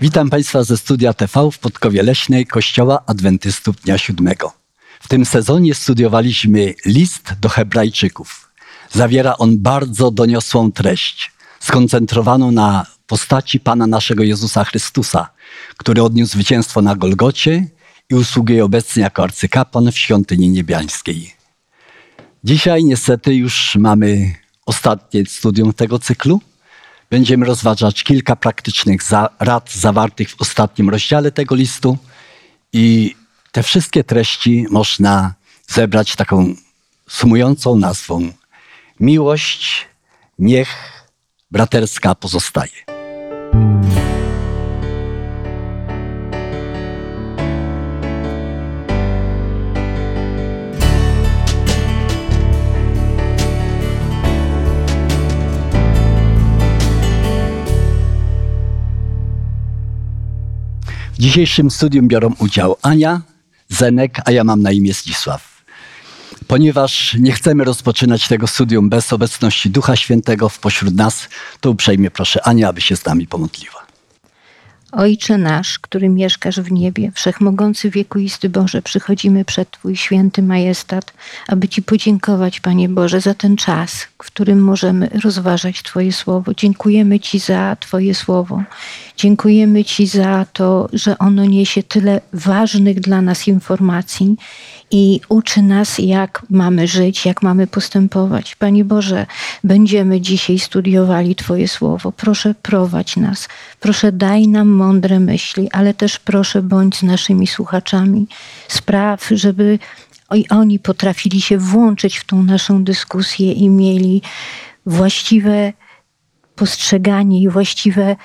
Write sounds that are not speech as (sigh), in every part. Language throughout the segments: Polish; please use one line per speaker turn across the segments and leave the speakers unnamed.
Witam Państwa ze studia TV w Podkowie Leśnej Kościoła Adwentystów Dnia Siódmego. W tym sezonie studiowaliśmy list do Hebrajczyków. Zawiera on bardzo doniosłą treść, skoncentrowaną na postaci Pana naszego Jezusa Chrystusa, który odniósł zwycięstwo na Golgocie i usługuje obecnie jako arcykapłan w świątyni niebiańskiej. Dzisiaj niestety już mamy ostatnie studium tego cyklu. Będziemy rozważać kilka praktycznych za rad zawartych w ostatnim rozdziale tego listu i te wszystkie treści można zebrać taką sumującą nazwą Miłość niech braterska pozostaje. Dzisiejszym studium biorą udział Ania, Zenek, a ja mam na imię Zdzisław. Ponieważ nie chcemy rozpoczynać tego studium bez obecności Ducha Świętego w pośród nas, to uprzejmie proszę Ania, aby się z nami pomodliła.
Ojcze nasz, który mieszkasz w niebie, wszechmogący wiekuisty Boże, przychodzimy przed Twój święty majestat, aby Ci podziękować, Panie Boże, za ten czas, w którym możemy rozważać Twoje słowo. Dziękujemy Ci za Twoje słowo. Dziękujemy Ci za to, że ono niesie tyle ważnych dla nas informacji i uczy nas, jak mamy żyć, jak mamy postępować. Panie Boże, będziemy dzisiaj studiowali Twoje słowo. Proszę, prowadź nas. Proszę, daj nam mądre myśli, ale też proszę, bądź z naszymi słuchaczami. Spraw, żeby oni potrafili się włączyć w tą naszą dyskusję i mieli właściwe postrzeganie i właściwe e,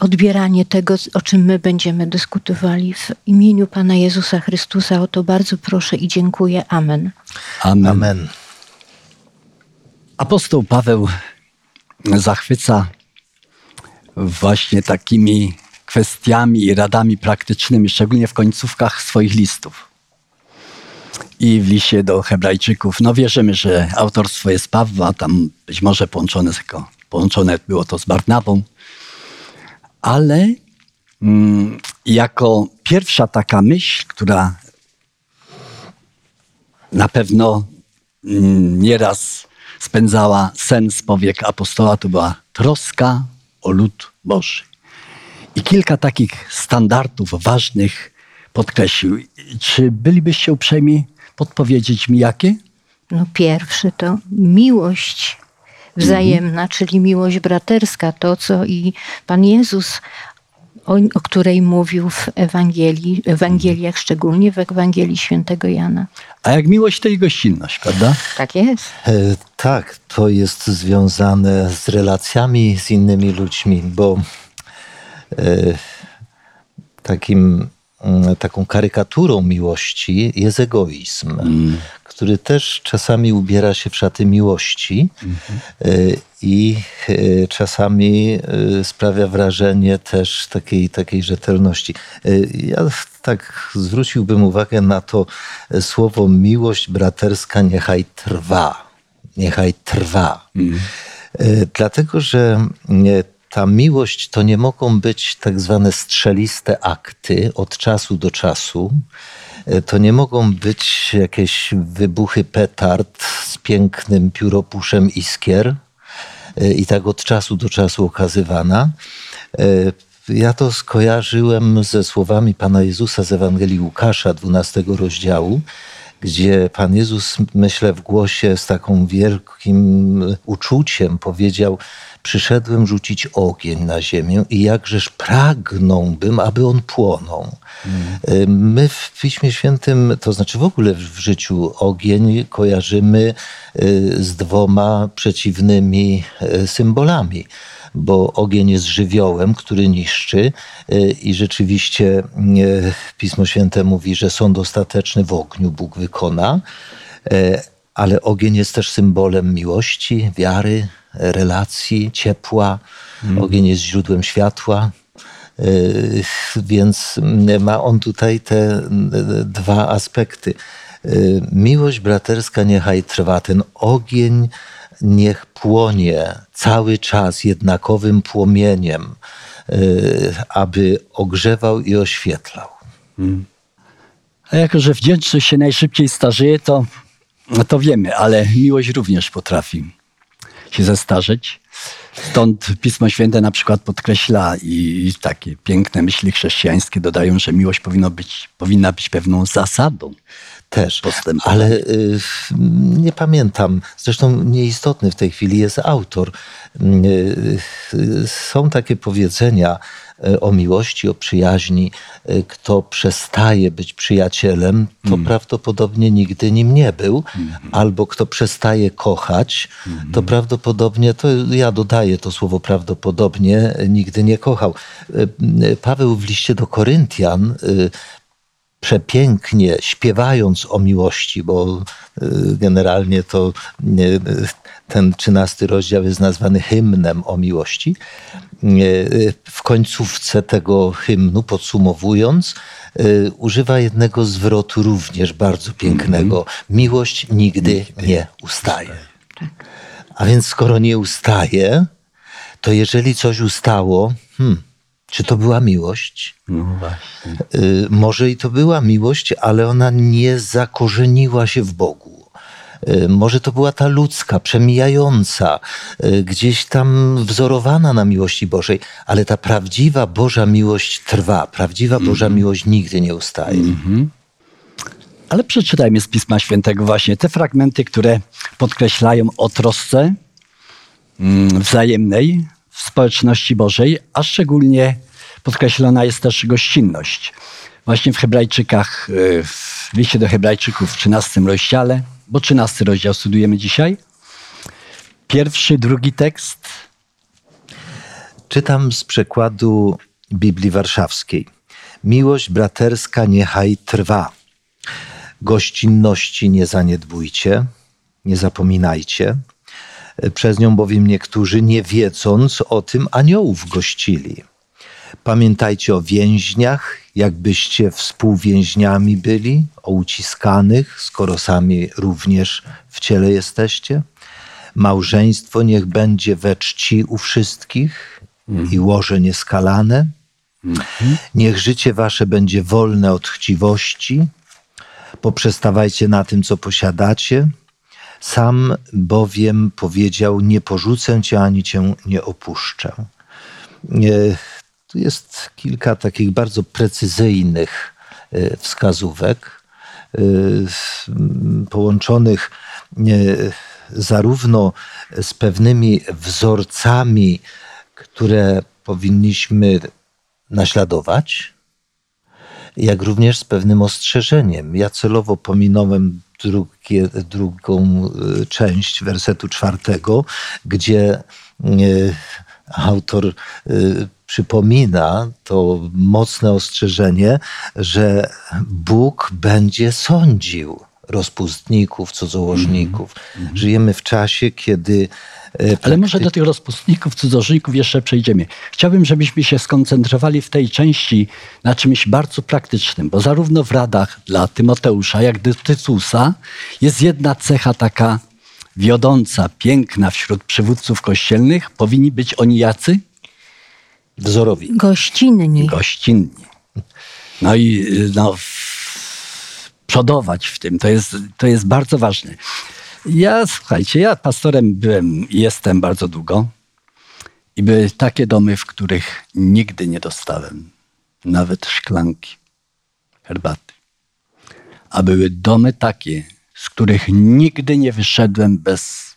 odbieranie tego, o czym my będziemy dyskutowali. W imieniu Pana Jezusa Chrystusa o to bardzo proszę i dziękuję. Amen.
Amen. Amen. Apostoł Paweł zachwyca właśnie takimi kwestiami i radami praktycznymi, szczególnie w końcówkach swoich listów. I w liście do Hebrajczyków, no wierzymy, że autorstwo jest Pawła, tam być może połączone z jako połączone było to z Barnabą, ale mm, jako pierwsza taka myśl, która na pewno mm, nieraz spędzała sens powiek apostoła, to była troska o lud Boży. I kilka takich standardów ważnych podkreślił. Czy bylibyście uprzejmi podpowiedzieć mi jakie?
No pierwszy to miłość wzajemna, czyli miłość braterska, to co i Pan Jezus o, o, której mówił w Ewangelii, Ewangeliach, szczególnie w Ewangelii Świętego Jana.
A jak miłość, to i gościnność, prawda?
Tak jest. E,
tak, to jest związane z relacjami z innymi ludźmi, bo e, takim, taką karykaturą miłości jest egoizm. Mm który też czasami ubiera się w szaty miłości mhm. i e, czasami e, sprawia wrażenie też takiej, takiej rzetelności. Ja tak zwróciłbym uwagę na to słowo miłość braterska niechaj trwa. Niechaj trwa. Mhm. Dlatego, że ta miłość to nie mogą być tak zwane strzeliste akty od czasu do czasu, E, to nie mogą być jakieś wybuchy petard z pięknym pióropuszem iskier e, i tak od czasu do czasu okazywana. E, ja to skojarzyłem ze słowami Pana Jezusa z Ewangelii Łukasza, 12 rozdziału, gdzie Pan Jezus, myślę, w głosie z taką wielkim uczuciem powiedział: Przyszedłem rzucić ogień na ziemię i jakżeż pragnąłbym, aby on płonął. Mm. My w Piśmie Świętym, to znaczy w ogóle w życiu, ogień kojarzymy y, z dwoma przeciwnymi y, symbolami bo ogień jest żywiołem, który niszczy i rzeczywiście Pismo Święte mówi, że sąd ostateczny w ogniu Bóg wykona, ale ogień jest też symbolem miłości, wiary, relacji, ciepła. Mm. Ogień jest źródłem światła. Y, więc ma on tutaj te y, dwa aspekty. Y, miłość braterska niechaj trwa, ten ogień niech płonie cały czas jednakowym płomieniem. aby ogrzewał i oświetlał.
A jako, że wdzięczność się najszybciej starzeje, to, to wiemy, ale miłość również potrafi się zestarzeć. Stąd Pismo Święte na przykład podkreśla i, takie piękne myśli chrześcijańskie dodają, że miłość powinno być, powinna być pewną zasadą.
Też, ale y, nie pamiętam, zresztą nieistotny w tej chwili jest autor. Y, y, są takie powiedzenia y, o miłości, o przyjaźni. Y, Kto przestaje być przyjacielem, to prawdopodobnie nigdy nim nie był. Albo kto przestaje kochać, to prawdopodobnie, to ja dodaję to słowo prawdopodobnie, nigdy nie kochał. Y, Paweł w liście do Koryntian przepięknie śpiewając o miłości, bo y, generalnie to y, ten trzynasty rozdział jest nazwany hymnem o miłości. Y, W końcówce tego hymnu, podsumowując, używa jednego zwrotu również bardzo pięknego. Miłość nigdy nie ustaje. A więc skoro nie ustaje, to jeżeli coś ustało, hmm, czy to była miłość?
No właśnie.
Y, Może i to była miłość, ale ona nie zakorzeniła się w Bogu. Y, Może to była ta ludzka, przemijająca, y, gdzieś tam wzorowana na miłości Bożej, ale ta prawdziwa Boża miłość trwa. Prawdziwa Boża miłość nigdy nie ustaje.
Ale przeczytajmy z Pisma Świętego właśnie te fragmenty, które podkreślają o trosce mm, wzajemnej w społeczności Bożej, a szczególnie podkreślona jest też gościnność. Właśnie w Hebrajczykach, y, w liście do Hebrajczyków w 13 rozdziale, bo 13 rozdział studujemy dzisiaj. Pierwszy, drugi tekst.
Czytam z przekładu Biblii Warszawskiej. Miłość braterska niechaj trwa. Gościnności nie zaniedbujcie, nie zapominajcie. Przez nią bowiem niektórzy, nie wiedząc o tym, aniołów gościli. Pamiętajcie o więźniach, jakbyście współwięźniami byli, o uciskanych, skoro sami również w ciele jesteście. Małżeństwo niech będzie we czci u wszystkich i łoże nieskalane. Niech życie wasze będzie wolne od chciwości. Poprzestawajcie na tym, co posiadacie. Sam bowiem powiedział: Nie porzucę cię ani cię nie opuszczę. E, Tu jest kilka takich bardzo precyzyjnych e, wskazówek, e, połączonych zarówno z pewnymi wzorcami, które powinniśmy naśladować, jak również z pewnym ostrzeżeniem. Ja celowo pominąłem drugie, drugą y, część wersetu czwartego, gdzie y, autor y, przypomina to mocne ostrzeżenie, że Bóg będzie sądził rozpustników, cudzołożników. Żyjemy w czasie, kiedy y,
Ale może do tych rozpustników, cudzoziemców jeszcze przejdziemy. Chciałbym, żebyśmy się skoncentrowali w tej części na czymś bardzo praktycznym, bo zarówno w radach dla Tymoteusza, jak do Tytusa jest jedna cecha taka wiodąca, piękna wśród przywódców kościelnych. Powinni być oni jacy?
wzorowi.
Gościnni.
Gościnni. No i y, no, przodować w tym, to jest, to jest bardzo ważne. Ja, słuchajcie, ja pastorem byłem i jestem bardzo długo i były takie domy, w których nigdy nie dostałem nawet szklanki herbaty. A były domy takie, z których nigdy nie wyszedłem bez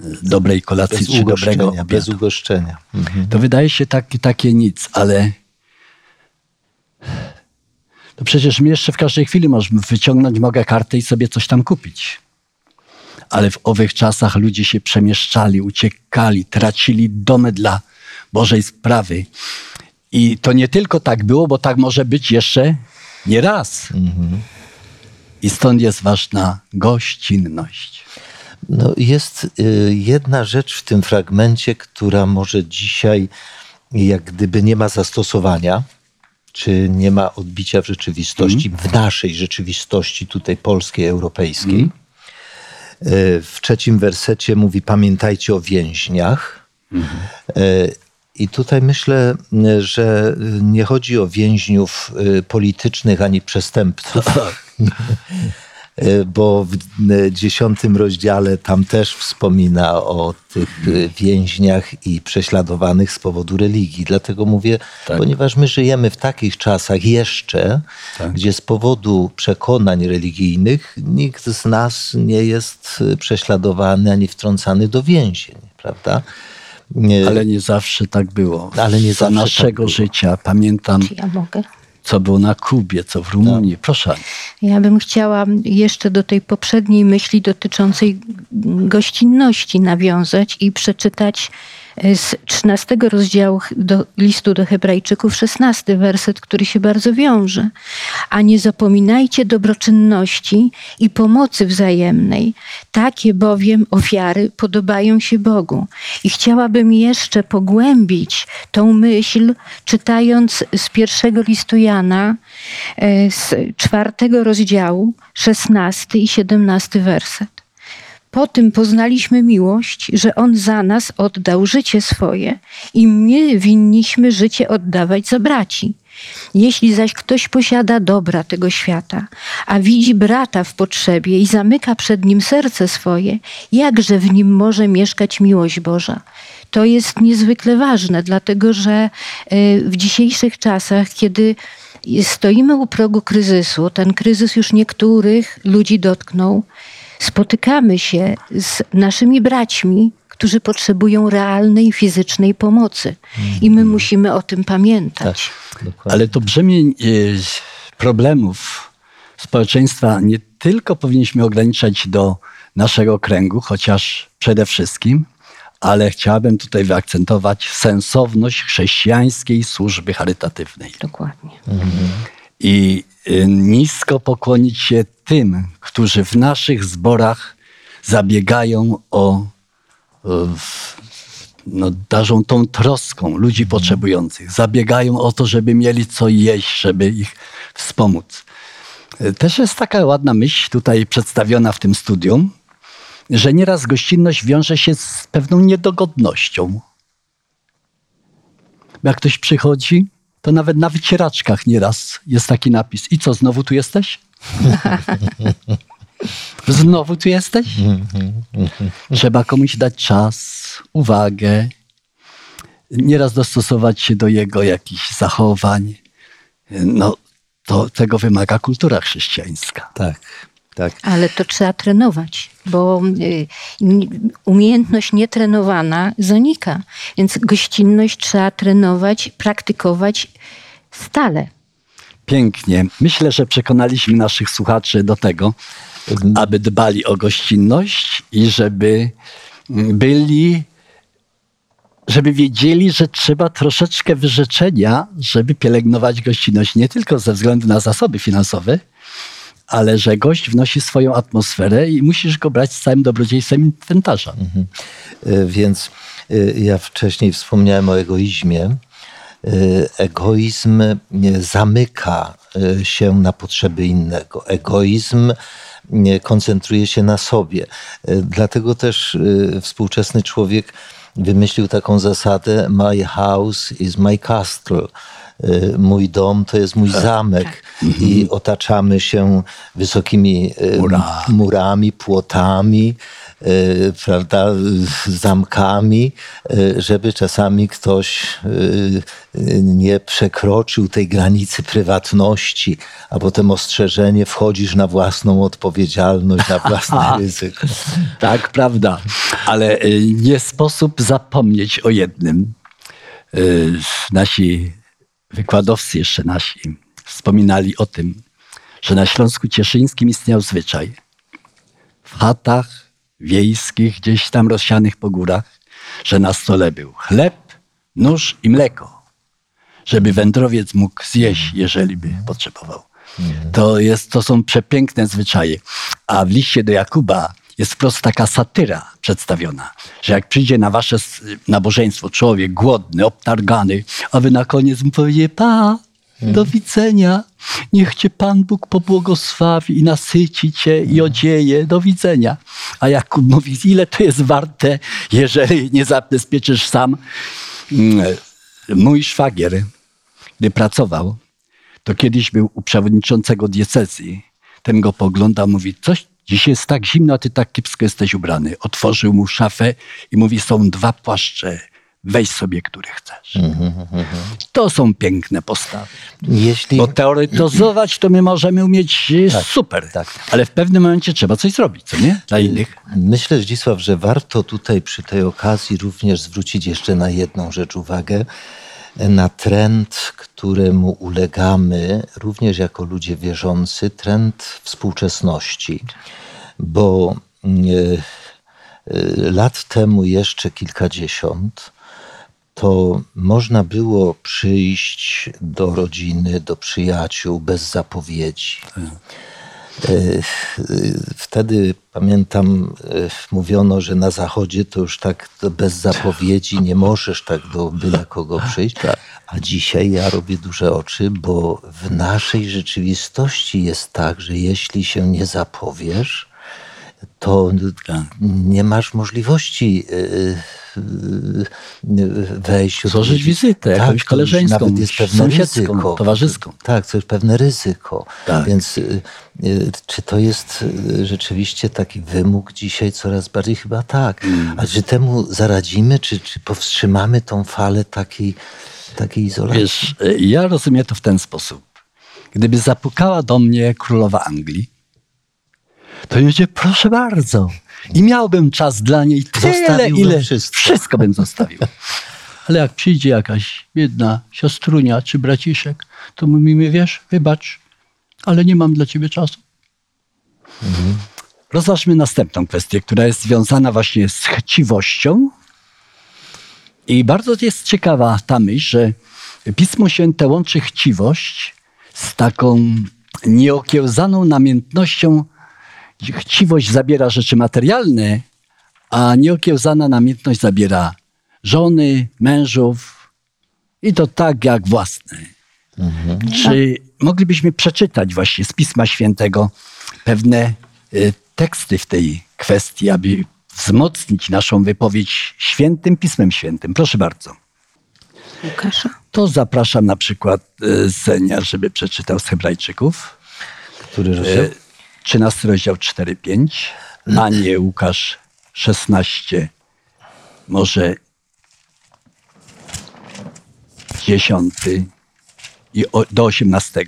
y, dobrej kolacji
Bez
czy dobrego obiadu.
Bez ugoszczenia. Mhm.
To wydaje się takie, takie nic, ale to przecież mi jeszcze w każdej chwili możemy wyciągnąć mogę kartę i sobie coś tam kupić. Ale w owych czasach ludzie się przemieszczali, uciekali, tracili domy dla Bożej sprawy. I to nie tylko tak było, bo tak może być jeszcze nie raz. I stąd jest ważna gościnność.
No, jest y, jedna rzecz w tym fragmencie, która może dzisiaj, jak gdyby nie ma zastosowania, czy nie ma odbicia w rzeczywistości, w naszej rzeczywistości tutaj polskiej, europejskiej. Y, W trzecim wersecie mówi: Pamiętajcie o więźniach. Y, I tutaj myślę, że nie chodzi o więźniów y, politycznych ani przestępców. (laughs) Y, Bo w dziesiątym rozdziale tam też wspomina o tych y, więźniach i prześladowanych z powodu religii. Dlatego mówię,
Tak.
ponieważ my żyjemy w takich czasach jeszcze,
Tak.
gdzie z powodu przekonań religijnych nikt z nas nie jest y, prześladowany ani wtrącany do więzień, prawda? Nie-
Ale nie zawsze tak było.
Ale nie
Za
zawsze tak
naszego
było.
życia pamiętam,
Czy ja mogę?
Co było na Kubie, co w Rumunii. Proszę. Aniu.
Ja bym chciała jeszcze do tej poprzedniej myśli dotyczącej gościnności nawiązać i przeczytać z 13 rozdziału do, listu do Hebrajczyków, 16 werset, który się bardzo wiąże. A nie zapominajcie dobroczynności i pomocy wzajemnej. Takie bowiem ofiary podobają się Bogu. I chciałabym jeszcze pogłębić tą myśl, czytając z pierwszego listu Jana, e, z czwartego rozdziału, 16 i 17 werset. Po tym poznaliśmy miłość, że On za nas oddał życie swoje i my winniśmy życie oddawać za braci. Jeśli zaś ktoś posiada dobra tego świata, a widzi brata w potrzebie i zamyka przed nim serce swoje, jakże w nim może mieszkać miłość Boża? To jest niezwykle ważne, dlatego że y, w dzisiejszych czasach, kiedy stoimy u progu kryzysu, ten kryzys już niektórych ludzi dotknął, spotykamy się z naszymi braćmi, którzy potrzebują realnej fizycznej pomocy. I my musimy o tym pamiętać.
Tak.
Ale to brzemień y, problemów społeczeństwa nie tylko powinniśmy ograniczać do naszego kręgu, chociaż przede wszystkim, ale chciałabym tutaj wyakcentować sensowność chrześcijańskiej służby charytatywnej.
Dokładnie.
I y, nisko pokłonić się tym, którzy w naszych zborach zabiegają o, w- no, darzą tą troską ludzi potrzebujących. Zabiegają o to, żeby mieli co jeść, żeby ich wspomóc. Y, Też jest taka ładna myśl tutaj przedstawiona w tym studium, że nieraz gościnność wiąże się z pewną niedogodnością. Jak ktoś przychodzi, to nawet na wycieraczkach nieraz jest taki napis. I co, znowu tu jesteś? (laughs) znowu tu jesteś? Trzeba komuś dać czas, uwagę, nieraz dostosować się do jego jakichś zachowań. No, to tego wymaga kultura chrześcijańska.
Tak, tak.
Ale to trzeba trenować, bo y, umiejętność nietrenowana zanika. Więc gościnność trzeba trenować, praktykować stale.
Pięknie. Myślę, że przekonaliśmy naszych słuchaczy do tego, aby dbali o gościnność i żeby mm, byli, żeby wiedzieli, że trzeba troszeczkę wyrzeczenia, żeby pielęgnować gościnność nie tylko ze względu na zasoby finansowe, ale że gość wnosi swoją atmosferę i musisz go brać z całym dobrodziejstwem inwentarza.
Y, Więc y, ja wcześniej wspomniałem o egoizmie. Y, Egoizm zamyka się na potrzeby innego. Egoizm koncentruje się na sobie. Dlatego też współczesny człowiek wymyślił taką zasadę: My house is my castle. Y, Mój dom to jest mój zamek i otaczamy się wysokimi y,
Murami.
płotami, y, prawda, zamkami, żeby czasami ktoś nie przekroczył tej granicy prywatności, a potem ostrzeżenie wchodzisz na własną odpowiedzialność, na własne (laughs) ryzyko.
Tak, prawda. Ale nie sposób zapomnieć o jednym. Nasi wykładowcy, jeszcze nasi, wspominali o tym, że na Śląsku Cieszyńskim istniał zwyczaj. W chatach wiejskich, gdzieś tam rozsianych po górach, że na stole był chleb, nóż i mleko, żeby wędrowiec mógł zjeść, jeżeli by potrzebował. To, jest, to są przepiękne zwyczaje. A w liście do Jakuba jest wprost taka satyra przedstawiona, że jak przyjdzie na wasze nabożeństwo człowiek głodny, obtargany, a wy na koniec mu powiecie, pa, do widzenia, niech cię Pan Bóg pobłogosławi i nasyci cię i odzieje, do widzenia. A Jakub mówi, ile to jest warte, jeżeli nie zabezpieczysz sam Mm, Mój szwagier, gdy pracował, to kiedyś był u przewodniczącego diecezji. Ten go poglądał, mówi, coś, dzisiaj jest tak zimno, a ty tak kiepsko jesteś ubrany. Otworzył mu szafę i mówi, są dwa płaszcze, weź sobie, który chcesz. To są piękne postawy.
Jeśli...
Bo teoretyzować to my możemy umieć e,
Tak,
super,
tak.
ale w pewnym momencie trzeba coś zrobić, co nie? Dla innych.
Myślę, Zdzisław, że warto tutaj przy tej okazji również zwrócić jeszcze na jedną rzecz uwagę. Na trend, któremu ulegamy również jako ludzie wierzący, trend współczesności. Bo e, e, lat temu jeszcze kilkadziesiąt, to można było przyjść do rodziny, do przyjaciół bez zapowiedzi. E, Wtedy pamiętam, mówiono, że na zachodzie to już tak bez zapowiedzi nie możesz tak do byle kogo przyjść. A dzisiaj ja robię duże oczy, bo w naszej rzeczywistości jest tak, że jeśli się nie zapowiesz, to nie masz możliwości e, e, wejść.
Złożyć wizytę, jakąś
to już
koleżeńską,
nawet jest pewne ryzyko.
towarzyską.
Tak, to jest pewne ryzyko.
Tak.
Więc y, czy to jest rzeczywiście taki wymóg dzisiaj coraz bardziej? Chyba tak.
Mm.
A czy temu zaradzimy, czy, czy powstrzymamy tą falę takiej, takiej izolacji?
Wiesz, e, ja rozumiem to w ten sposób. Gdyby zapukała do mnie królowa Anglii, to powiedział, proszę bardzo. I miałbym czas dla niej tyle,
Zostawiłbym
ile
wszystko.
wszystko bym zostawił. (laughs) Ale jak przyjdzie jakaś biedna siostrunia czy braciszek, to mówimy, wiesz, wybacz, ale nie mam dla ciebie czasu. Rozważmy następną kwestię, która jest związana właśnie z chciwością. I bardzo jest ciekawa ta myśl, że Pismo Święte łączy chciwość z taką nieokiełzaną namiętnością. Chciwość zabiera rzeczy materialne, a nieokiełzana namiętność zabiera żony, mężów i to tak jak własne. Czy moglibyśmy przeczytać właśnie z Pisma Świętego pewne y, teksty w tej kwestii, aby wzmocnić naszą wypowiedź świętym Pismem Świętym? Proszę bardzo.
Łukasza.
To zapraszam na przykład y, Zenia, żeby przeczytał z Hebrajczyków.
Który rozdział?
Y, 13 rozdział 4-5, a nie Łukasz 16, może 10 i do 18.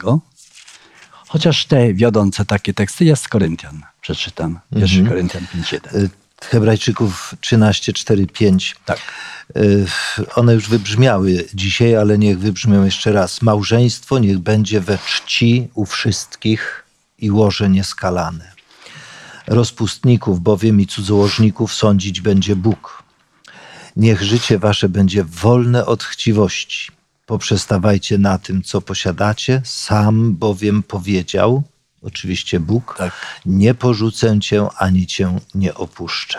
Chociaż te wiodące takie teksty jest z Koryntian. Przeczytam. 1 Koryntian 5.1.
Y, Hebrajczyków 13, 4, 5.
Tak.
Y, One już wybrzmiały dzisiaj, ale niech wybrzmią jeszcze raz. Małżeństwo niech będzie we czci u wszystkich i łoże nieskalane. Rozpustników bowiem i cudzołożników sądzić będzie Bóg. Niech życie wasze będzie wolne od chciwości. Poprzestawajcie na tym, co posiadacie. Sam bowiem powiedział, oczywiście Bóg,
Tak.
nie porzucę cię, ani cię nie opuszczę.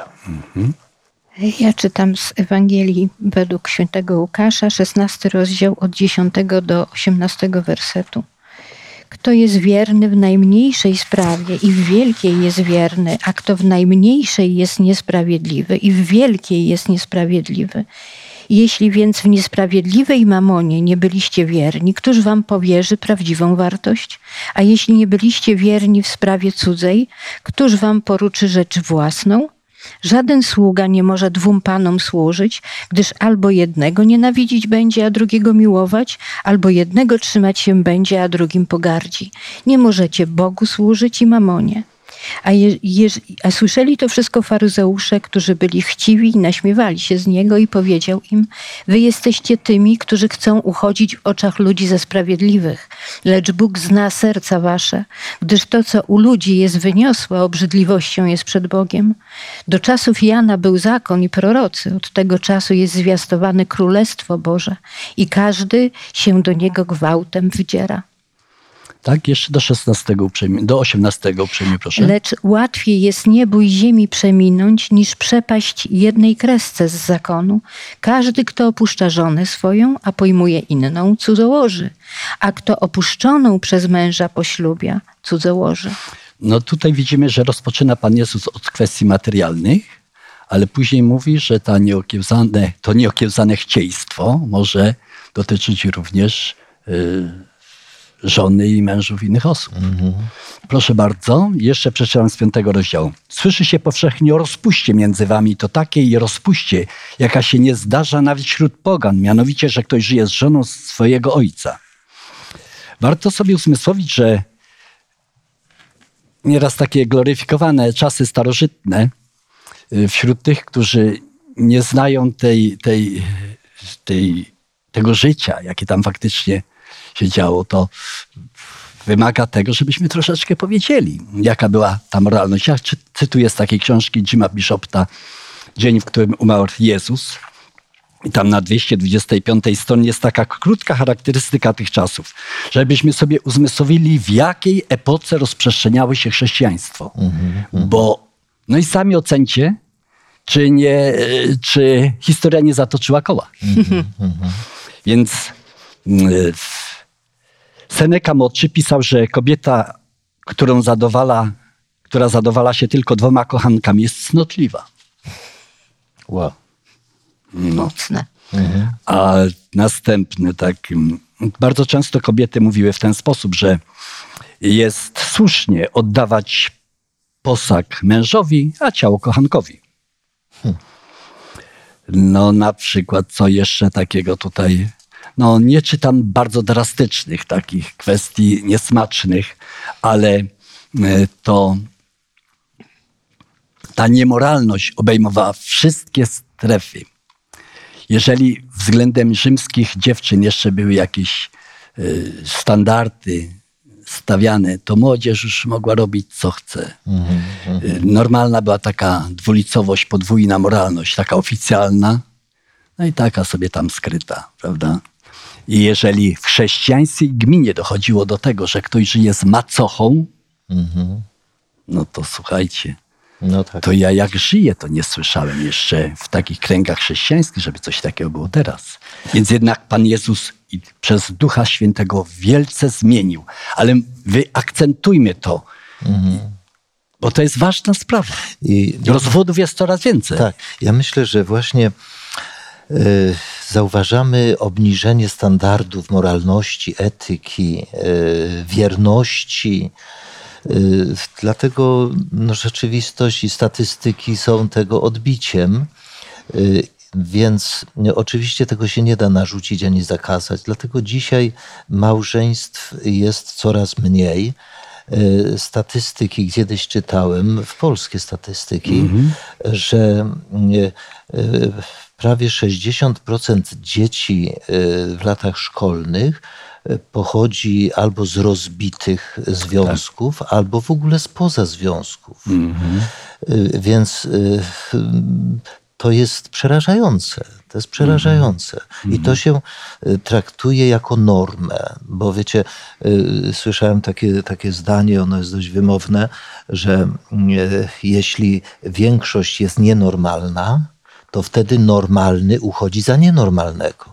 Ja czytam z Ewangelii według świętego Łukasza, 16 rozdział od 10 do 18 wersetu. Kto jest wierny w najmniejszej sprawie i w wielkiej jest wierny, a kto w najmniejszej jest niesprawiedliwy i w wielkiej jest niesprawiedliwy. Jeśli więc w niesprawiedliwej mamonie nie byliście wierni, któż wam powierzy prawdziwą wartość? A jeśli nie byliście wierni w sprawie cudzej, któż wam poruczy rzecz własną? Żaden sługa nie może dwóm panom służyć, gdyż albo jednego nienawidzić będzie, a drugiego miłować, albo jednego trzymać się będzie, a drugim pogardzi. Nie możecie Bogu służyć i mamonie. A, je, jeż- a słyszeli to wszystko faryzeusze, którzy byli chciwi i naśmiewali się z niego i powiedział im, wy jesteście tymi, którzy chcą uchodzić w oczach ludzi za sprawiedliwych, lecz Bóg zna serca wasze, gdyż to, co u ludzi jest wyniosłe, obrzydliwością jest przed Bogiem. Do czasów Jana był zakon i prorocy, od tego czasu jest zwiastowane Królestwo Boże i każdy się do niego gwałtem wdziera.
Tak, jeszcze do 16 uprzejmie, do 18 uprzejmie proszę.
Lecz łatwiej jest niebo i ziemi przeminąć, niż przepaść jednej kresce z zakonu. Każdy, kto opuszcza żonę swoją, a pojmuje inną, cudzołoży, a kto opuszczoną przez męża poślubia, cudzołoży.
No tutaj widzimy, że rozpoczyna Pan Jezus od kwestii materialnych, ale później mówi, że ta nieokiełzane, to nieokiełzane chcieństwo może dotyczyć również y, żony i mężów innych osób. Proszę bardzo, jeszcze przeczytam z piątego rozdziału. Słyszy się powszechnie o rozpuście między wami, to takiej rozpuście, jaka się nie zdarza nawet wśród pogan, mianowicie, że ktoś żyje z żoną swojego ojca. Warto sobie uzmysłowić, że nieraz takie gloryfikowane czasy starożytne y, wśród tych, którzy nie znają tej, tej, tej, tego życia, jakie tam faktycznie się działo, to wymaga tego, żebyśmy troszeczkę powiedzieli, jaka była ta moralność. Ja czy- cytuję z takiej książki Jima Bishopta Dzień, w którym umarł Jezus. I tam na 225 stronie jest taka krótka charakterystyka tych czasów, żebyśmy sobie uzmysłowili, w jakiej epoce rozprzestrzeniało się chrześcijaństwo. Bo, no i sami ocencie, czy, nie, czy historia nie zatoczyła koła. Więc mm, Seneca Młodszy pisał, że kobieta, którą zadowala, która zadowala się tylko dwoma kochankami, jest cnotliwa.
Wow.
Mocne.
A następny, tak, mm, bardzo często kobiety mówiły w ten sposób, że jest słusznie oddawać posag mężowi, a ciało kochankowi. No na przykład, co jeszcze takiego tutaj, no nie czytam bardzo drastycznych takich kwestii niesmacznych, ale e, to ta niemoralność obejmowała wszystkie strefy. Jeżeli względem rzymskich dziewczyn jeszcze były jakieś y, standardy stawiane, to młodzież już mogła robić co chce. Y, Normalna była taka dwulicowość, podwójna moralność, taka oficjalna, no i taka sobie tam skryta, prawda? I jeżeli w chrześcijańskiej gminie dochodziło do tego, że ktoś żyje z macochą, no to słuchajcie,
No tak.
to ja jak żyję, to nie słyszałem jeszcze w takich kręgach chrześcijańskich, żeby coś takiego było teraz. Więc jednak Pan Jezus przez Ducha Świętego wielce zmienił. Ale wyakcentujmy to, bo to jest ważna sprawa.
I
Rozwodów jest coraz więcej.
Tak, ja myślę, że właśnie zauważamy obniżenie standardów moralności, etyki, y, wierności. Y, dlatego no, rzeczywistość i statystyki są tego odbiciem. Więc oczywiście tego się nie da narzucić ani zakazać. Dlatego dzisiaj małżeństw jest coraz mniej. Statystyki kiedyś czytałem, w polskie statystyki, że y, y, prawie 60% dzieci y, w latach szkolnych y, pochodzi albo z rozbitych związków, albo w ogóle spoza związków. Y, Więc to jest przerażające. To jest przerażające. I to się y, traktuje jako normę, bo wiecie, słyszałem takie, takie zdanie, ono jest dość wymowne, że jeśli większość jest nienormalna, to wtedy normalny uchodzi za nienormalnego.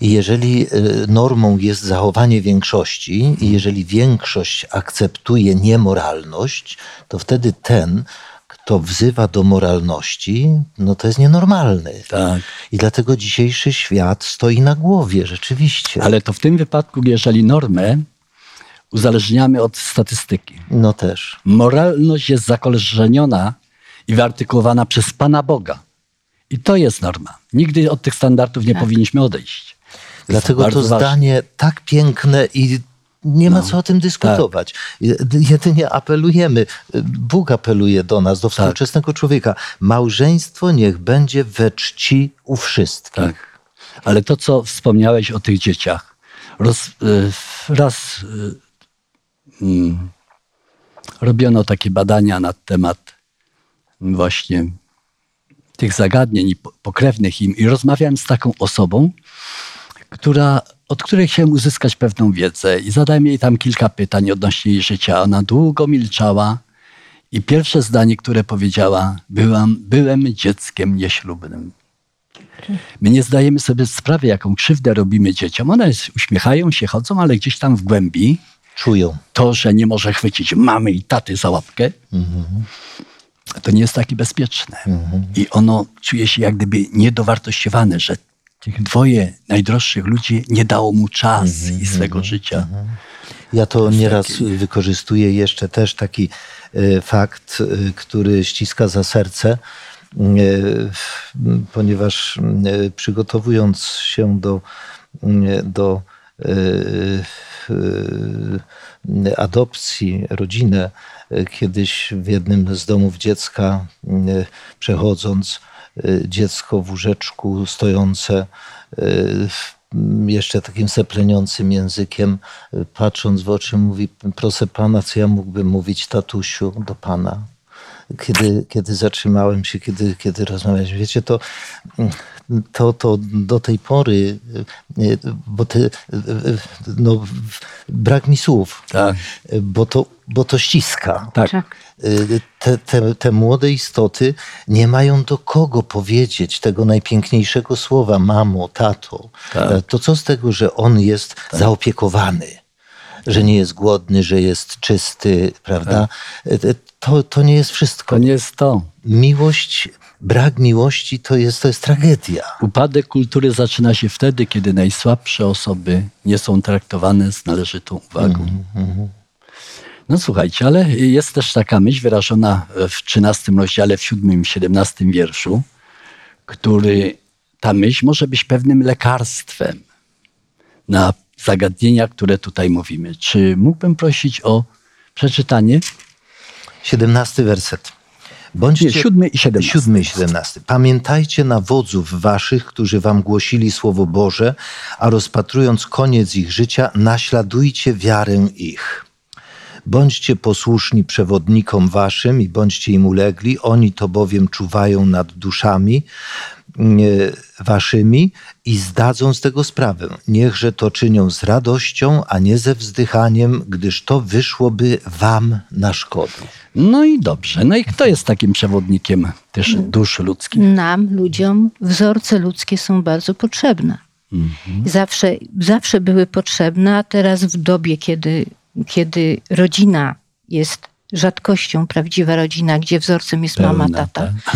I jeżeli y, normą jest zachowanie większości, i jeżeli większość akceptuje niemoralność, to wtedy ten, kto wzywa do moralności, no to jest nienormalny.
Tak.
I dlatego dzisiejszy świat stoi na głowie, rzeczywiście.
Ale to w tym wypadku, jeżeli normę uzależniamy od statystyki.
No też.
Moralność jest zakorzeniona i wyartykułowana przez Pana Boga. I to jest norma. Nigdy od tych standardów nie powinniśmy odejść.
Dlatego to
ważne.
zdanie tak piękne i nie ma co o tym dyskutować. Jedynie apelujemy, Bóg apeluje do nas, do współczesnego człowieka. Małżeństwo niech będzie we czci u wszystkich.
Tak. Ale to, co wspomniałeś o tych dzieciach, roz, y, raz y, mm, robiono takie badania na temat właśnie tych zagadnień pokrewnych im i rozmawiałem z taką osobą, która, od której chciałem uzyskać pewną wiedzę i zadałem jej tam kilka pytań odnośnie jej życia. Ona długo milczała i pierwsze zdanie, które powiedziała, byłam, byłem dzieckiem nieślubnym. My nie zdajemy sobie sprawy, jaką krzywdę robimy dzieciom. One uśmiechają się, chodzą, ale gdzieś tam w głębi
Czują.
to, że nie może chwycić mamy i taty za łapkę, to nie jest takie bezpieczne. I ono czuje się jak gdyby niedowartościowane, że tych dwoje najdroższych ludzi nie dało mu czas i swego życia.
Ja to nieraz wykorzystuję jeszcze też taki e, fakt, e, który ściska za serce, e, ponieważ przygotowując się do, do adopcji, rodzinę, kiedyś w jednym z domów dziecka przechodząc, dziecko w łóżeczku stojące jeszcze takim sepleniącym językiem, patrząc w oczy, mówi: Proszę pana, co ja mógłbym mówić, tatusiu, do pana? Kiedy, kiedy zatrzymałem się, kiedy, kiedy rozmawialiśmy, wiecie, to, to, to do tej pory, bo te, no, brak mi słów,
Tak.
bo to, bo to ściska.
Tak.
Tak.
Te, te, te młode istoty nie mają do kogo powiedzieć tego najpiękniejszego słowa mamo, tato.
Tak.
To co z tego, że on jest zaopiekowany, że nie jest głodny, że jest czysty, prawda? Y, To, to nie jest wszystko.
To nie jest to.
Miłość, brak miłości to jest, to jest tragedia.
Upadek kultury zaczyna się wtedy, kiedy najsłabsze osoby nie są traktowane z należytą uwagą. No słuchajcie, ale jest też taka myśl wyrażona w 13 rozdziale, w 7 i 17 wierszu, który ta myśl może być pewnym lekarstwem na zagadnienia, które tutaj mówimy. Czy mógłbym prosić o przeczytanie?
17 werset. Bądźcie,
Nie, siódmy i siedemnasty.
Siódmy i siedemnasty. Pamiętajcie na wodzów waszych, którzy wam głosili Słowo Boże, a rozpatrując koniec ich życia, naśladujcie wiarę ich. Bądźcie posłuszni przewodnikom waszym i bądźcie im ulegli, oni to bowiem czuwają nad duszami waszymi i zdadzą z tego sprawę. Niechże to czynią z radością, a nie ze wzdychaniem, gdyż to wyszłoby wam na szkodę.
No i dobrze. No i kto jest takim przewodnikiem też dusz ludzkich?
Nam, ludziom, wzorce ludzkie są bardzo potrzebne. Zawsze, zawsze były potrzebne, a teraz w dobie, kiedy, kiedy rodzina jest rzadkością, prawdziwa rodzina, gdzie wzorcem jest mama,
Pełna,
tata,
tak.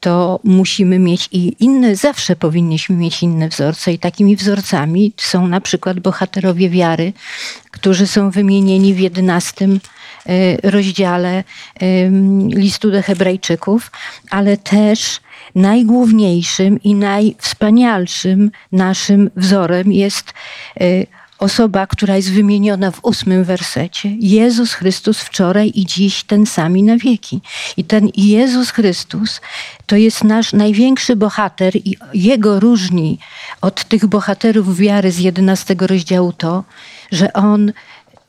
to musimy mieć i inne, zawsze powinniśmy mieć inne wzorce. I takimi wzorcami są na przykład bohaterowie wiary, którzy są wymienieni w jedenastym e, rozdziale listu do Hebrajczyków, ale też najgłówniejszym i najwspanialszym naszym wzorem jest e, osoba, która jest wymieniona w ósmym wersecie. Jezus Chrystus wczoraj i dziś ten sami na wieki. I ten Jezus Chrystus to jest nasz największy bohater i jego różni od tych bohaterów wiary z 11 rozdziału to, że on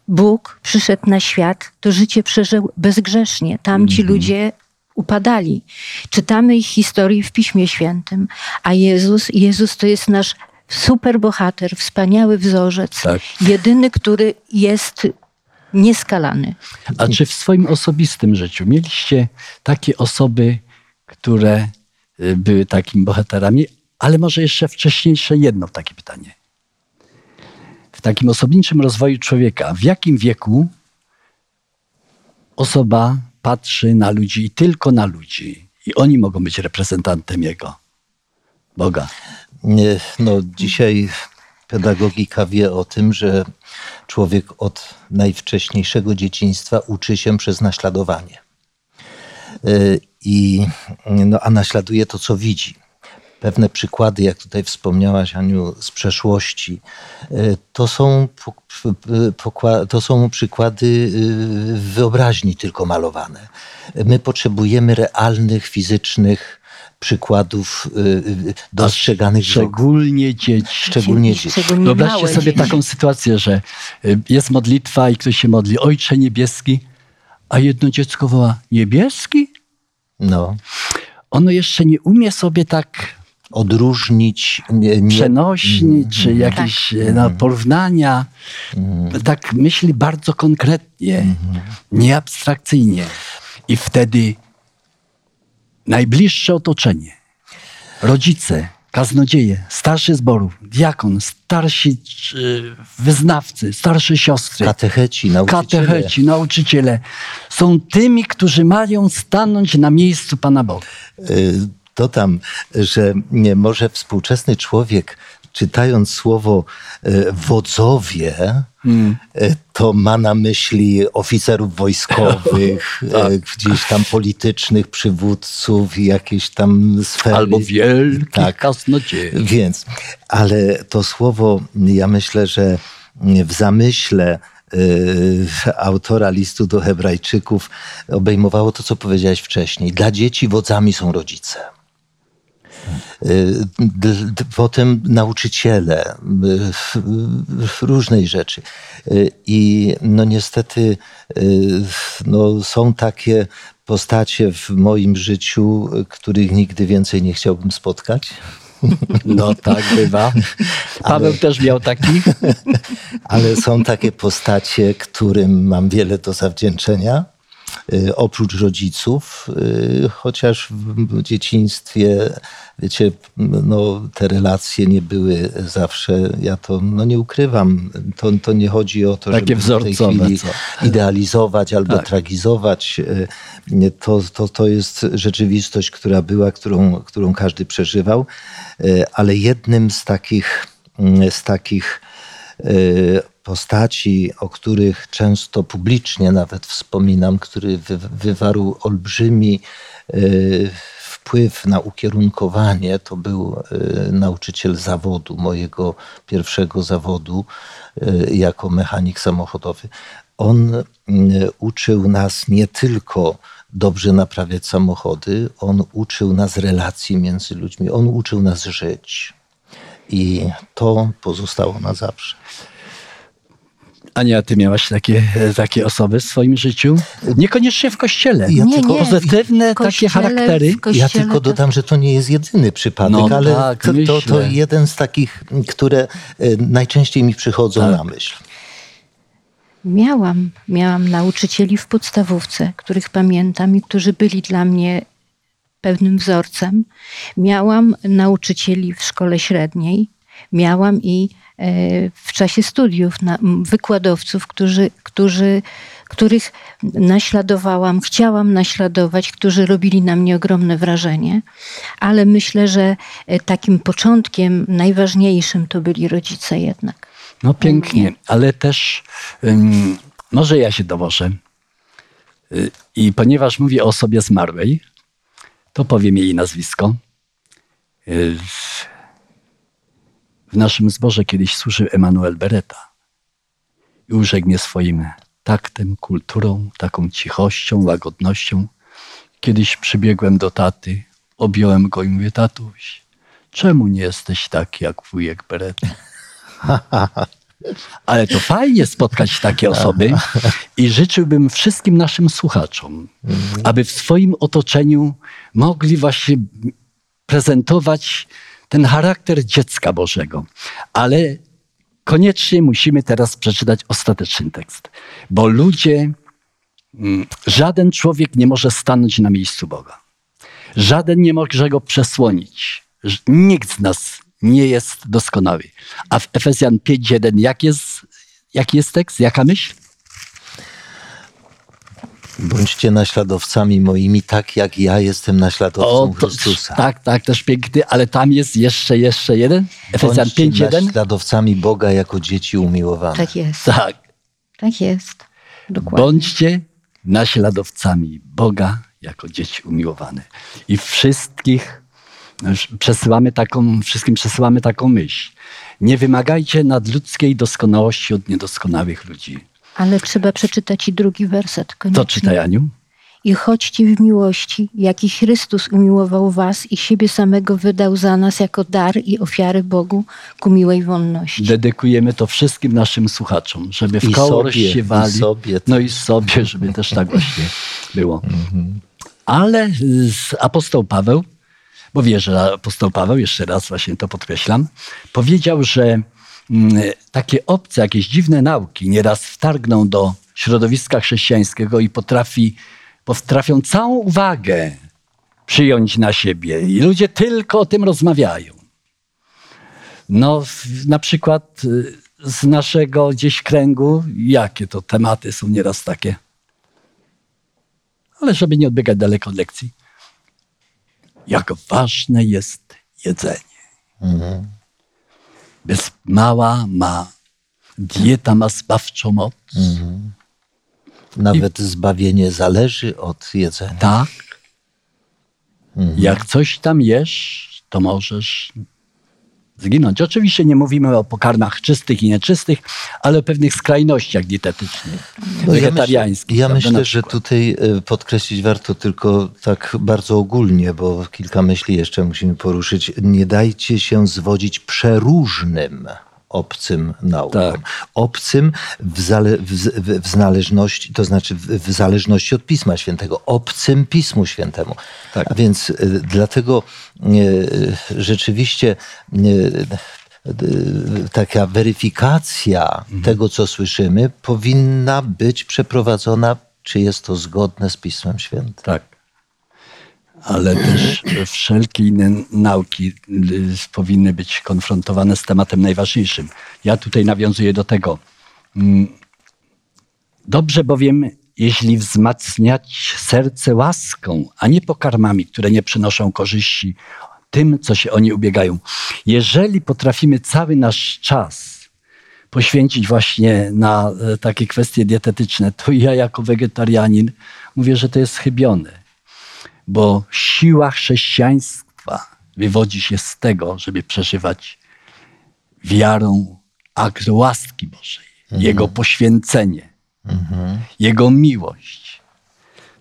Bóg przyszedł na świat, to życie przeżył bezgrzesznie. Tamci ludzie upadali. Czytamy ich historię w Piśmie Świętym, a Jezus, Jezus to jest nasz super bohater, wspaniały wzorzec,
Tak.
jedyny, który jest nieskalany.
A czy w swoim osobistym życiu mieliście takie osoby, które y, były takimi bohaterami, ale może jeszcze wcześniejsze jedno takie pytanie. W takim osobniczym rozwoju człowieka, w jakim wieku osoba patrzy na ludzi i tylko na ludzi i oni mogą być reprezentantem jego, Boga?
No, dzisiaj pedagogika wie o tym, że człowiek od najwcześniejszego dzieciństwa uczy się przez naśladowanie. Y, I, no, a naśladuje to, co widzi. Pewne przykłady, jak tutaj wspomniałaś, Aniu, z przeszłości, y, to są, to są przykłady y, wyobraźni tylko malowane. My potrzebujemy realnych, fizycznych przykładów y, y, dostrzeganych.
Szczególnie dzieci.
Szczególnie dzieci.
Wyobraźcie sobie taką sytuację, że y, jest modlitwa i ktoś się modli, Ojcze Niebieski, a jedno dziecko woła, Niebieski?
No.
Ono jeszcze nie umie sobie tak
Odróżnić nie, nie,
przenośni, czy jakieś e, no, porównania. Tak myśli bardzo konkretnie, nie abstrakcyjnie. I wtedy najbliższe otoczenie, rodzice, kaznodzieje, starszy zborów, diakon, starsi y, wyznawcy, starsze siostry,
Katecheci, nauczyciele.
katecheci, nauczyciele są tymi, którzy mają stanąć na miejscu Pana Boga.
Y, Dodam, że nie może współczesny człowiek, czytając słowo y, wodzowie, y, to ma na myśli oficerów wojskowych, (laughs)
Tak.
y, gdzieś tam politycznych przywódców i jakieś tam sfery.
Albo wielkich
Tak.
kaznodziei.
Więc, ale to słowo, ja myślę, że w zamyśle y, autora listu do Hebrajczyków obejmowało to, co powiedziałeś wcześniej. Dla dzieci wodzami są rodzice. Y, Potem nauczyciele, y, różnej rzeczy. Y, I no niestety no są takie postacie w moim życiu, których nigdy więcej nie chciałbym spotkać. (laughs)
No tak bywa. Paweł też miał takich. (laughs)
Ale są takie postacie, którym mam wiele do zawdzięczenia. Y, Oprócz rodziców, y, chociaż w dzieciństwie, wiecie, no, te relacje nie były zawsze, ja to no, nie ukrywam, to, to nie chodzi o to,
Takie
żeby w tej
wzorcowe,
chwili
co?
idealizować albo
Tak.
tragizować. Y, To, to, to jest rzeczywistość, która była, którą, którą każdy przeżywał, ale jednym z takich, z takich postaci, o których często publicznie nawet wspominam, który wy, wywarł olbrzymi y, wpływ na ukierunkowanie, to był y, nauczyciel zawodu, mojego pierwszego zawodu y, jako mechanik samochodowy. On y, uczył nas nie tylko dobrze naprawiać samochody, on uczył nas relacji między ludźmi, on uczył nas żyć. I to pozostało na zawsze.
Ania, ty miałaś takie, takie osoby w swoim życiu? Niekoniecznie w kościele.
Ja
Nie,
tylko
nie.
Pozytywne
kościele,
takie charaktery.
Ja tylko dodam, że to nie jest jedyny przypadek,
No
ale
tak,
to, to, to jeden z takich, które e, najczęściej mi przychodzą
Tak.
na myśl.
Miałam, miałam nauczycieli w podstawówce, których pamiętam i którzy byli dla mnie pewnym wzorcem. Miałam nauczycieli w szkole średniej, miałam i e, w czasie studiów na, wykładowców, którzy, którzy, których naśladowałam, chciałam naśladować, którzy robili na mnie ogromne wrażenie, ale myślę, że e, takim początkiem najważniejszym to byli rodzice jednak.
No pięknie, ale też ym, może ja się dowożę. Y, I ponieważ mówię o osobie zmarłej, to powiem jej nazwisko. Y, W naszym zborze kiedyś służył Emanuel Beretta i urzekł mnie swoim taktem, kulturą, taką cichością, łagodnością. Kiedyś przybiegłem do taty, objąłem go i mówię, tatuś, czemu nie jesteś taki jak wujek Beretta? (laughs) Ale to fajnie spotkać takie osoby i życzyłbym wszystkim naszym słuchaczom, aby w swoim otoczeniu mogli właśnie prezentować ten charakter dziecka Bożego. Ale koniecznie musimy teraz przeczytać ostateczny tekst, bo ludzie, mm, żaden człowiek nie może stanąć na miejscu Boga. Żaden nie może go przesłonić. Nikt z nas nie jest doskonały. A w Efezjan 5.1 jak jest, jaki jest tekst? Jaka myśl?
Bądźcie naśladowcami moimi, tak jak ja jestem naśladowcą
to-
Chrystusa.
tak, tak, też piękny, ale tam jest jeszcze, jeszcze jeden. Efezjan
Bądźcie
5.1.
naśladowcami Boga jako dzieci umiłowane.
Tak jest.
Tak.
Tak jest. Dokładnie.
Bądźcie naśladowcami Boga jako dzieci umiłowane. I wszystkich przesyłamy taką, wszystkim przesyłamy taką myśl. Nie wymagajcie nadludzkiej doskonałości od niedoskonałych ludzi.
Ale trzeba przeczytać i drugi werset koniecznie.
To czytaj, Aniu.
I chodźcie w miłości, jaki Chrystus umiłował was i siebie samego wydał za nas jako dar i ofiary Bogu ku miłej wolności.
Dedykujemy to wszystkim naszym słuchaczom, żeby w
I
koło
sobie,
rozsiewali.
i sobie.
No i sobie, żeby też tak właśnie (laughs) było. Ale z apostoł Paweł, bo wierzę, że apostoł Paweł, jeszcze raz właśnie to podkreślam, powiedział, że mm, takie obce, jakieś dziwne nauki nieraz wtargną do środowiska chrześcijańskiego i potrafi, potrafią całą uwagę przyjąć na siebie. I ludzie tylko o tym rozmawiają. No, na przykład y, z naszego gdzieś kręgu, jakie to tematy są nieraz takie. Ale żeby nie odbiegać daleko od lekcji. Jak ważne jest jedzenie. Bez mała ma, dieta ma zbawczą moc.
Nawet zbawienie zależy od jedzenia.
Tak. Jak coś tam jesz, to możesz zginąć. Oczywiście nie mówimy o pokarmach czystych i nieczystych, ale o pewnych skrajnościach dietetycznych,
No ja
wegetariańskich.
myślę, ja myślę że tutaj e, podkreślić warto tylko tak bardzo ogólnie, bo kilka myśli jeszcze musimy poruszyć. Nie dajcie się zwodzić przeróżnym obcym naukom.
Tak.
Obcym w, zale, w, w, w znależności, to znaczy w, zależności od Pisma Świętego. Obcym Pismu Świętemu.
Tak.
A więc e, dlatego e, rzeczywiście e, e, taka weryfikacja tego, co słyszymy, powinna być przeprowadzona, czy jest to zgodne z Pismem Świętym.
Tak. Ale też wszelkie inne nauki y, powinny być konfrontowane z tematem najważniejszym. Ja tutaj nawiązuję do tego. Mm, Dobrze bowiem, jeśli wzmacniać serce łaską, a nie pokarmami, które nie przynoszą korzyści tym, co się oni ubiegają. Jeżeli potrafimy cały nasz czas poświęcić właśnie na e, takie kwestie dietetyczne, to ja jako wegetarianin mówię, że to jest chybione bo siła chrześcijaństwa wywodzi się z tego, żeby przeżywać wiarą akt łaski Bożej, Jego poświęcenie, Jego miłość.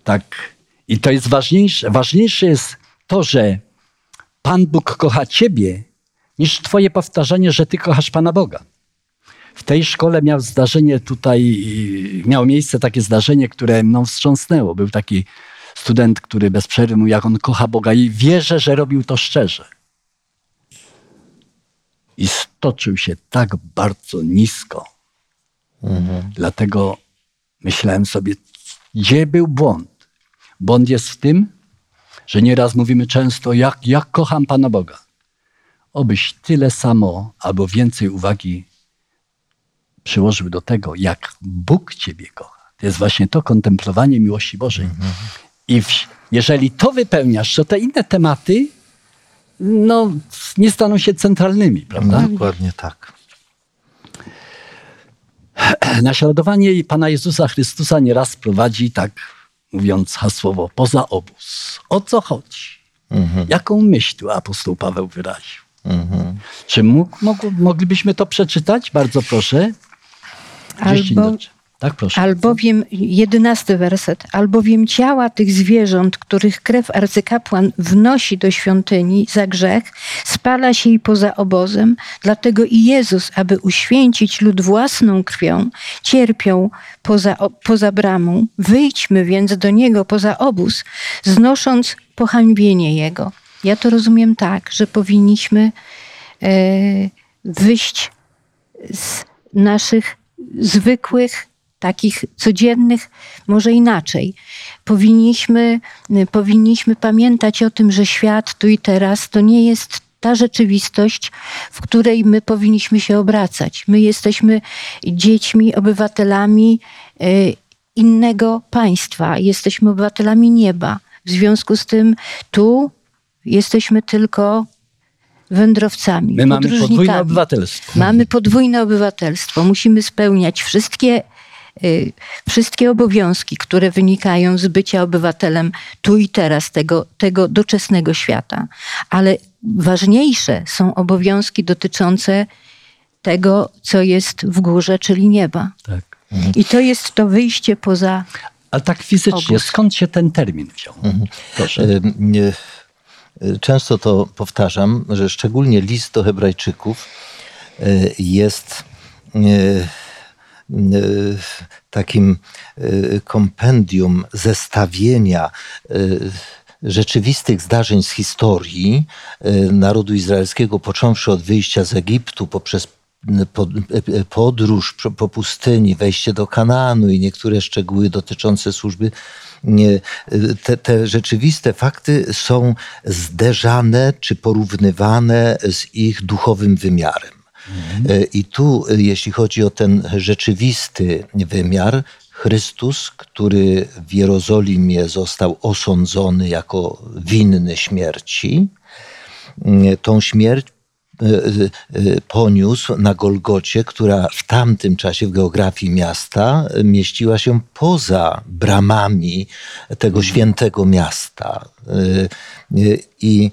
Tak. I to jest ważniejsze. Ważniejsze jest to, że Pan Bóg kocha Ciebie, niż Twoje powtarzanie, że Ty kochasz Pana Boga. W tej szkole miał zdarzenie tutaj, miało miejsce takie zdarzenie, które mną wstrząsnęło. Był taki student, który bez przerwy mówił, jak on kocha Boga i wierzę, że robił to szczerze. I stoczył się tak bardzo nisko. Dlatego myślałem sobie, gdzie był błąd? Błąd jest w tym, że nieraz mówimy często, jak, jak kocham Pana Boga. Obyś tyle samo albo więcej uwagi przyłożył do tego, jak Bóg Ciebie kocha. To jest właśnie to kontemplowanie miłości Bożej. I w, jeżeli to wypełniasz, to te inne tematy no, nie staną się centralnymi, prawda?
Dokładnie tak.
Naśladowanie Pana Jezusa Chrystusa nieraz prowadzi, tak mówiąc hasłowo, poza obóz. O co chodzi? Jaką myśl tu apostoł Paweł wyraził? Czy mógł, mógł, moglibyśmy to przeczytać? Bardzo proszę.
Albo-.
Tak, proszę.
Albowiem, jedenasty werset, albowiem ciała tych zwierząt, których krew arcykapłan wnosi do świątyni za grzech, spala się i poza obozem, dlatego i Jezus, aby uświęcić lud własną krwią, cierpiał poza, poza bramą. Wyjdźmy więc do Niego poza obóz, znosząc pohańbienie Jego. Ja to rozumiem tak, że powinniśmy e, wyjść z naszych zwykłych, takich codziennych, może inaczej. Powinniśmy, powinniśmy pamiętać o tym, że świat tu i teraz to nie jest ta rzeczywistość, w której my powinniśmy się obracać. My jesteśmy dziećmi, obywatelami e, innego państwa, jesteśmy obywatelami nieba. W związku z tym tu jesteśmy tylko wędrowcami,
My mamy podwójne obywatelstwo.
Mamy podwójne obywatelstwo. Musimy spełniać wszystkie, y, wszystkie obowiązki, które wynikają z bycia obywatelem tu i teraz tego, tego doczesnego świata. Ale ważniejsze są obowiązki dotyczące tego, co jest w górze, czyli nieba.
Tak.
I to jest to wyjście poza.
Ale tak fizycznie,
Obóz.
skąd się ten termin wziął? Proszę.
E, nie, e, Często to powtarzam, że szczególnie list do Hebrajczyków e, jest takim e, kompendium zestawienia e, rzeczywistych zdarzeń z historii narodu izraelskiego, począwszy od wyjścia z Egiptu poprzez pod- podróż po- pustyni, wejście do Kanaanu i niektóre szczegóły dotyczące służby te, te rzeczywiste fakty są zderzane czy porównywane z ich duchowym wymiarem. E, I tu, jeśli chodzi o ten rzeczywisty wymiar, Chrystus, który w Jerozolimie został osądzony jako winny śmierci, e, tą śmierć poniósł na Golgocie, która w tamtym czasie w geografii miasta mieściła się poza bramami tego świętego miasta. I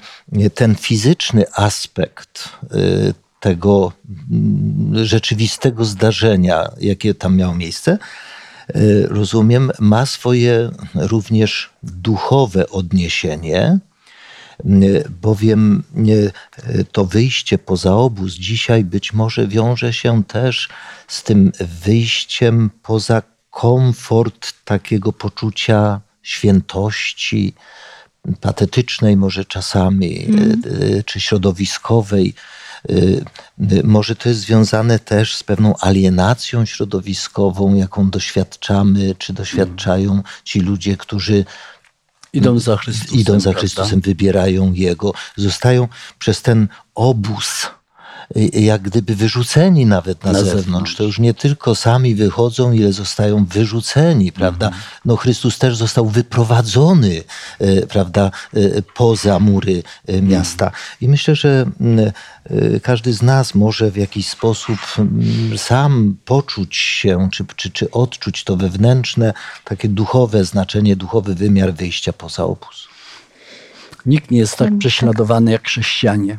ten fizyczny aspekt tego mm, rzeczywistego zdarzenia, jakie tam miało miejsce, e, rozumiem, ma swoje również duchowe odniesienie, bowiem e, to wyjście poza obóz dzisiaj być może wiąże się też z tym wyjściem poza komfort takiego poczucia świętości, patetycznej może czasami, mm. czy środowiskowej, może to jest związane też z pewną alienacją środowiskową, jaką doświadczamy, czy doświadczają ci ludzie, którzy
idą za Chrystusem,
idą za Chrystusem wybierają Jego, zostają przez ten obóz Y, jak gdyby wyrzuceni nawet na, na zewnątrz. zewnątrz. To już nie tylko sami wychodzą, ile zostają wyrzuceni, prawda? Mhm. No Chrystus też został wyprowadzony, y, prawda, y, poza mury miasta. I myślę, że mm, każdy z nas może w jakiś sposób mm, sam poczuć się, czy, czy, czy odczuć to wewnętrzne, takie duchowe znaczenie, duchowy wymiar wyjścia poza obóz.
Nikt nie jest tak, tak prześladowany jak chrześcijanie.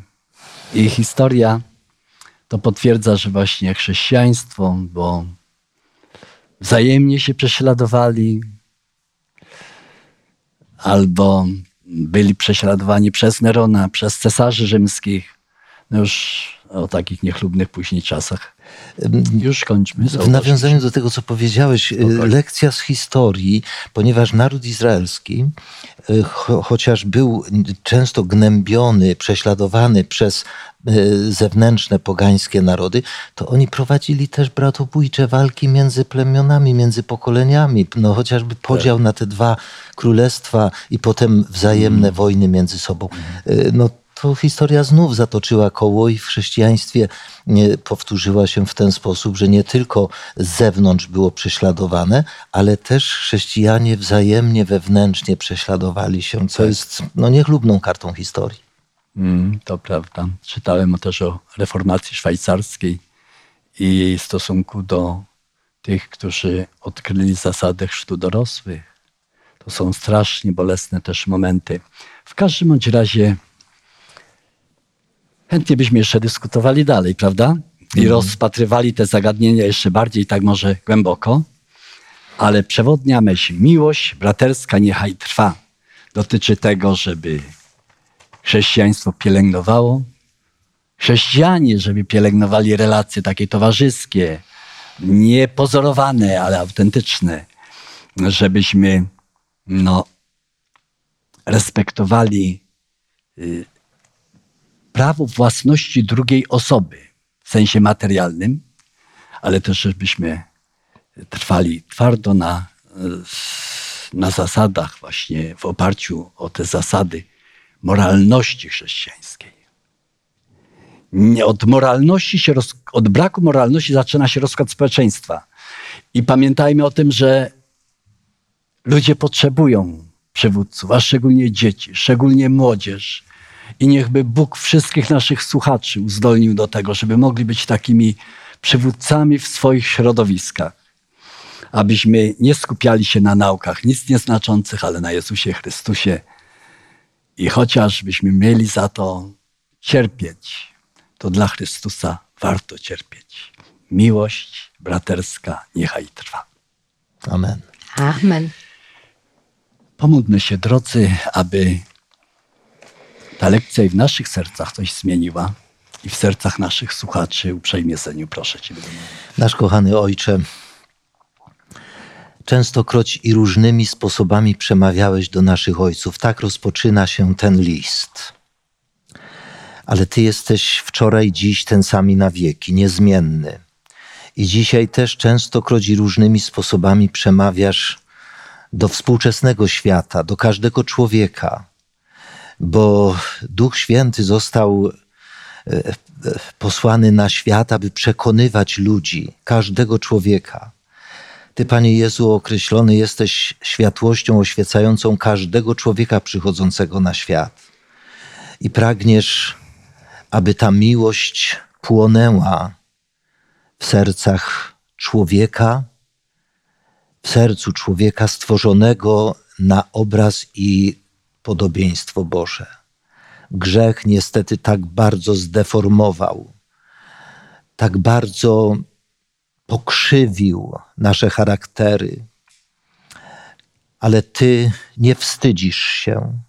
I historia to potwierdza, że właśnie chrześcijaństwo, bo wzajemnie się prześladowali, albo byli prześladowani przez Nerona, przez cesarzy rzymskich, no już o takich niechlubnych później czasach. Już kończmy.
W nawiązaniu do tego, co powiedziałeś, Spokojnie. lekcja z historii, ponieważ naród izraelski, cho chociaż był często gnębiony, prześladowany przez e, zewnętrzne pogańskie narody, to oni prowadzili też bratobójcze walki między plemionami, między pokoleniami. No, chociażby podział tak. na te dwa królestwa i potem wzajemne mm. wojny między sobą. No, to historia znów zatoczyła koło i w chrześcijaństwie powtórzyła się w ten sposób, że nie tylko z zewnątrz było prześladowane, ale też chrześcijanie wzajemnie, wewnętrznie prześladowali się, co tak. jest no, niechlubną kartą historii.
Mm, to prawda. Czytałem też o reformacji szwajcarskiej i jej stosunku do tych, którzy odkryli zasadę chrztu dorosłych. To są strasznie bolesne też momenty. W każdym bądź razie chętnie byśmy jeszcze dyskutowali dalej, prawda? I mhm. rozpatrywali te zagadnienia jeszcze bardziej, tak może głęboko. Ale przewodnia myśl, miłość braterska niechaj trwa, dotyczy tego, żeby chrześcijaństwo pielęgnowało, chrześcijanie, żeby pielęgnowali relacje takie towarzyskie, niepozorowane, ale autentyczne, żebyśmy no, respektowali y, prawo własności drugiej osoby w sensie materialnym, ale też żebyśmy trwali twardo na, na zasadach, właśnie w oparciu o te zasady moralności chrześcijańskiej. Od moralności się, od braku moralności zaczyna się rozkład społeczeństwa. I pamiętajmy o tym, że ludzie potrzebują przywódców, a szczególnie dzieci, szczególnie młodzież, i niechby Bóg wszystkich naszych słuchaczy uzdolnił do tego, żeby mogli być takimi przywódcami w swoich środowiskach. Abyśmy nie skupiali się na naukach nic nieznaczących, ale na Jezusie Chrystusie. I chociażbyśmy mieli za to cierpieć, to dla Chrystusa warto cierpieć. Miłość braterska niechaj trwa.
Amen.
Amen.
Pomódlmy się, drodzy, aby ta lekcja i w naszych sercach coś zmieniła i w sercach naszych słuchaczy uprzejmie Seniu proszę Cię.
Nasz kochany Ojcze, częstokroć i różnymi sposobami przemawiałeś do naszych ojców. Tak rozpoczyna się ten list. Ale Ty jesteś wczoraj, dziś ten sami na wieki, niezmienny. I dzisiaj też częstokroć i różnymi sposobami przemawiasz do współczesnego świata, do każdego człowieka, bo Duch Święty został e, e, posłany na świat, aby przekonywać ludzi, każdego człowieka. Ty, Panie Jezu, określony jesteś światłością oświecającą każdego człowieka przychodzącego na świat. I pragniesz, aby ta miłość płonęła w sercach człowieka, w sercu człowieka stworzonego na obraz i podobieństwo Boże. Grzech niestety tak bardzo zdeformował, tak bardzo pokrzywił nasze charaktery, ale Ty nie wstydzisz się,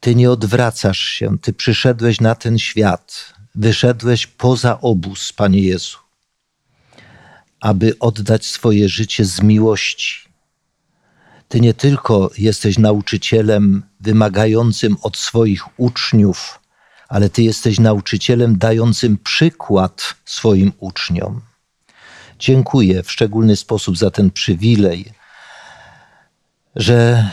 Ty nie odwracasz się, Ty przyszedłeś na ten świat, wyszedłeś poza obóz, Panie Jezu, aby oddać swoje życie z miłości. Ty nie tylko jesteś nauczycielem wymagającym od swoich uczniów, ale Ty jesteś nauczycielem dającym przykład swoim uczniom. Dziękuję w szczególny sposób za ten przywilej, że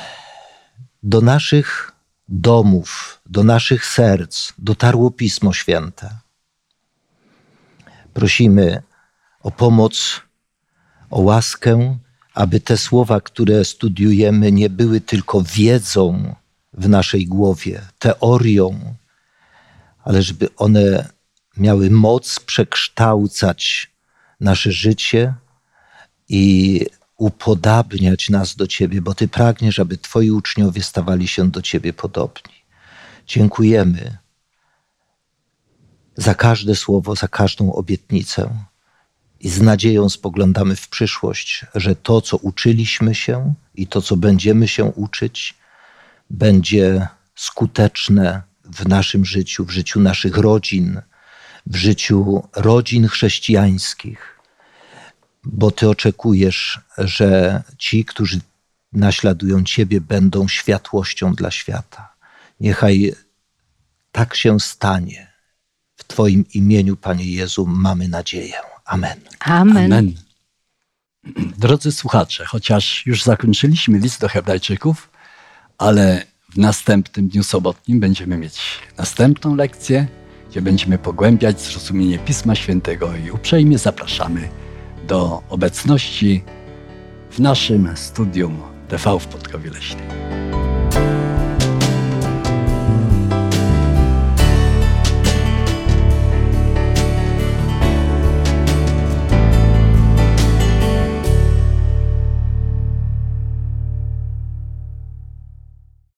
do naszych domów, do naszych serc dotarło Pismo Święte. Prosimy o pomoc, o łaskę, aby te słowa, które studiujemy, nie były tylko wiedzą w naszej głowie, teorią, ale żeby one miały moc przekształcać nasze życie i upodabniać nas do Ciebie, bo Ty pragniesz, aby Twoi uczniowie stawali się do Ciebie podobni. Dziękujemy za każde słowo, za każdą obietnicę i z nadzieją spoglądamy w przyszłość, że to, co uczyliśmy się i to, co będziemy się uczyć, będzie skuteczne w naszym życiu, w życiu naszych rodzin, w życiu rodzin chrześcijańskich, bo Ty oczekujesz, że ci, którzy naśladują Ciebie, będą światłością dla świata. Niechaj tak się stanie. W Twoim imieniu, Panie Jezu, mamy nadzieję. Amen.
Amen.
Amen. Drodzy słuchacze, chociaż już zakończyliśmy list do Hebrajczyków, ale w następnym dniu sobotnim będziemy mieć następną lekcję, gdzie będziemy pogłębiać zrozumienie Pisma Świętego i uprzejmie zapraszamy do obecności w naszym studium TV w Podkowie Leśnej.